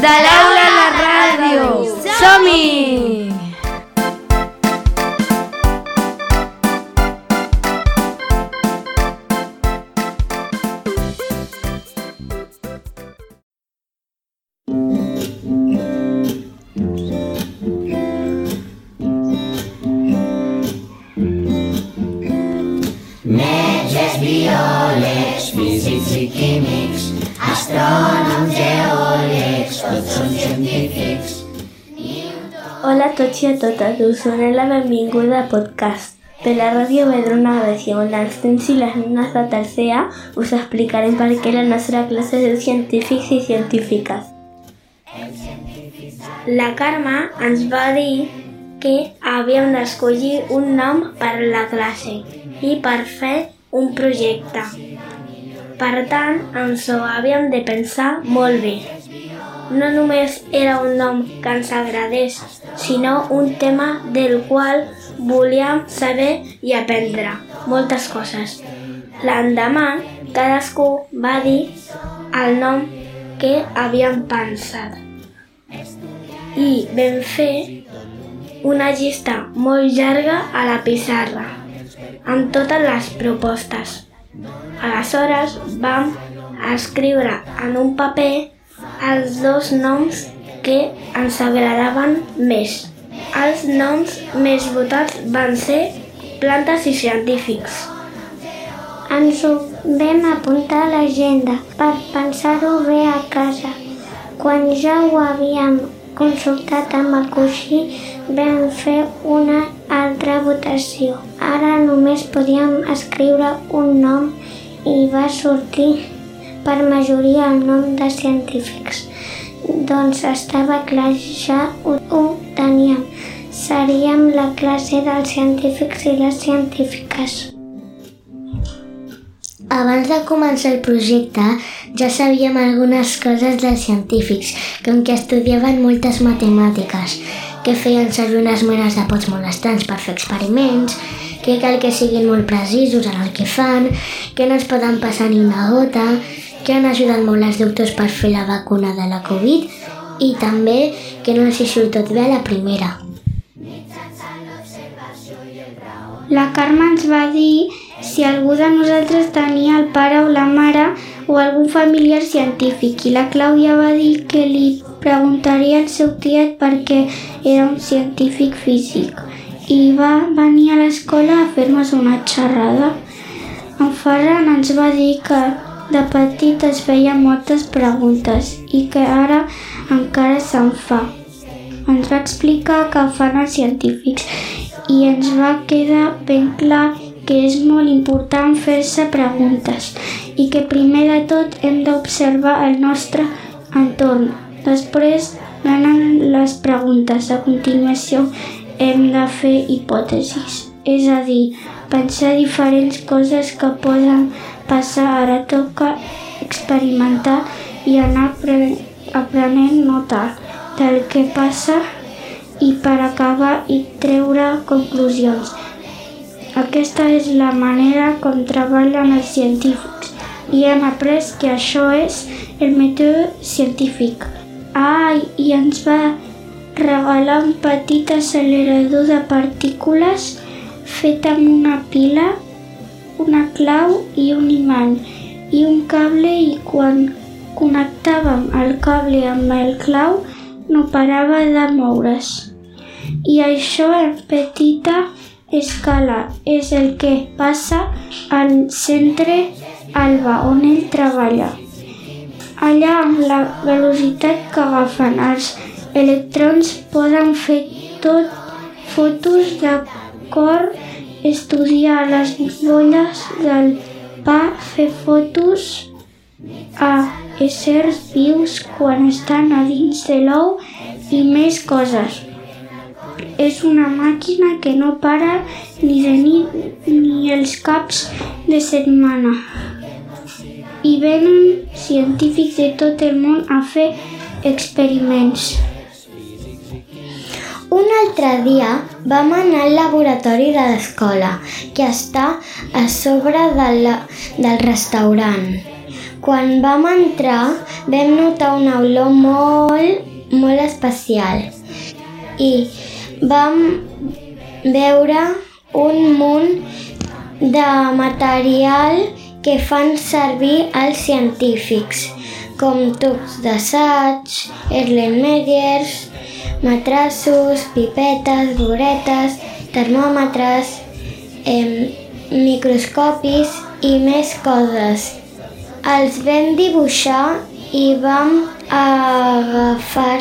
Dalaula la radio. Somi. Metges, violes, físics i químics Hola a tots i a totes, us la benvinguda a podcast. De la ràdio gravació on els nens i les nenes de tercer A us explicarem per què la nostra classe de científics i científiques. La Carme ens va dir que havíem d'escollir un nom per a la classe i per fer un projecte. Per tant, ens ho havíem de pensar molt bé. No només era un nom que ens agradés, sinó un tema del qual volíem saber i aprendre moltes coses. L'endemà, cadascú va dir el nom que havíem pensat. I vam fer una llista molt llarga a la pissarra, amb totes les propostes. Aleshores vam escriure en un paper els dos noms que ens agradaven més. Els noms més votats van ser plantes i científics. Ens ho vam apuntar a l'agenda per pensar-ho bé a casa. Quan ja ho havíem consultat amb el coixí, vam fer una altra votació. Ara només podíem escriure un nom i va sortir per majoria el nom de científics. Doncs estava clar, ja ho, ho teníem. Seríem la classe dels científics i les científiques. Abans de començar el projecte ja sabíem algunes coses dels científics, com que estudiaven moltes matemàtiques, que feien servir unes menes de pots molt estrans per fer experiments, que cal que siguin molt precisos en el que fan, que no es poden passar ni una gota, que han ajudat molt els doctors per fer la vacuna de la Covid i també que no els hi surt tot bé a la primera. La Carme ens va dir si algú de nosaltres tenia el pare o la mare o algun familiar científic i la Clàudia va dir que li preguntaria al seu tiet perquè era un científic físic i va venir a l'escola a fer-nos una xerrada. En Ferran ens va dir que de petit es feia moltes preguntes i que ara encara se'n fa. Ens va explicar què fan els científics i ens va quedar ben clar que és molt important fer-se preguntes i que primer de tot hem d'observar el nostre entorn. Després venen les preguntes. A continuació hem de fer hipòtesis, és a dir, pensar diferents coses que poden passar. Ara toca experimentar i anar aprenent nota del que passa i per acabar i treure conclusions. Aquesta és la manera com treballen els científics i hem après que això és el mètode científic. Ah, i ens va regalar un petit accelerador de partícules fet amb una pila, una clau i un imant i un cable i quan connectàvem el cable amb el clau no parava de moure's. I això en petita escala és el que passa al centre alba on ell treballa. Allà amb la velocitat que agafen els electrons poden fer tot fotos de cor, estudiar les bolles del pa, fer fotos a éssers vius quan estan a dins de l'ou i més coses. És una màquina que no para ni de nit ni els caps de setmana. Venen científics de tot el món a fer experiments. Un altre dia vam anar al laboratori de l'escola, que està a sobre de la, del restaurant. Quan vam entrar vam notar una olor molt, molt especial i vam veure un munt de material que fan servir els científics, com tubs d'assaig, Erlenmeyers, matrassos, pipetes, boretes, termòmetres, eh, microscopis i més coses. Els vam dibuixar i vam agafar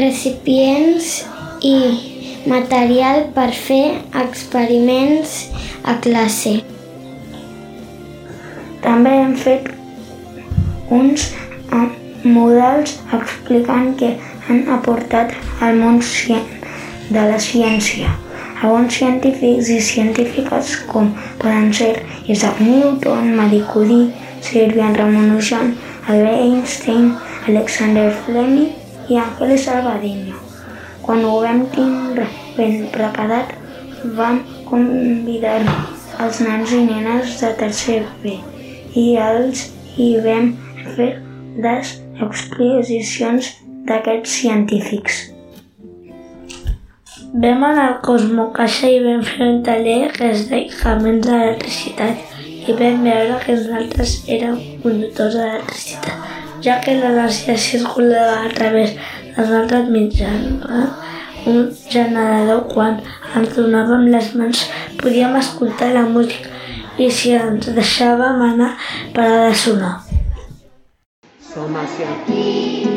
recipients i material per fer experiments a classe. També hem fet uns models explicant què han aportat al món de la ciència. Alguns científics i científiques com poden ser Isaac Newton, Marie Curie, Sir Ramanujan, Albert Einstein, Alexander Fleming i Ángeles Salvadinho. Quan ho vam tindre ben preparat, vam convidar els nens i nenes de tercer B i els hi vam fer les exposicions d'aquests científics. Vam anar al Cosmo Caixa i vam fer un taller que es deia Camins de l'electricitat i vam veure que nosaltres érem conductors d'electricitat, ja que l'energia circulava a través dels altres mitjans. Un generador, quan ens donàvem les mans, podíem escoltar la música i si ens deixàvem anar, parar de sonar. Som científics.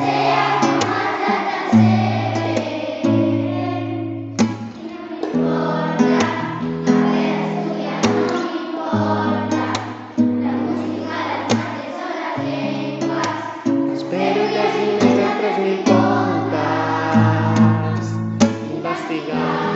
Espero God.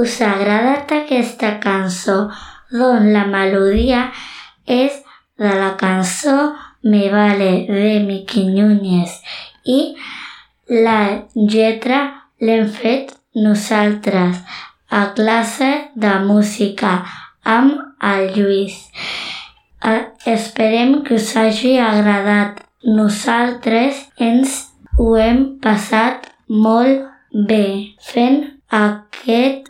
Us ha agradat aquesta cançó? Doncs la melodia és de la cançó Me Vale de Miqui Núñez i la lletra l'hem fet nosaltres a classe de música amb el Lluís. Eh, Esperem que us hagi agradat. Nosaltres ens ho hem passat molt bé fent aquest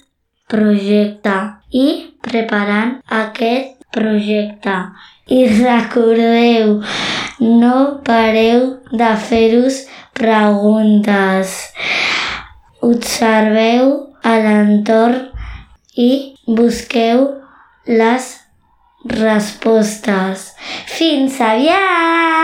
projecte i preparant aquest projecte. I recordeu, no pareu de fer-vos preguntes. Observeu a l'entorn i busqueu les respostes. Fins aviat!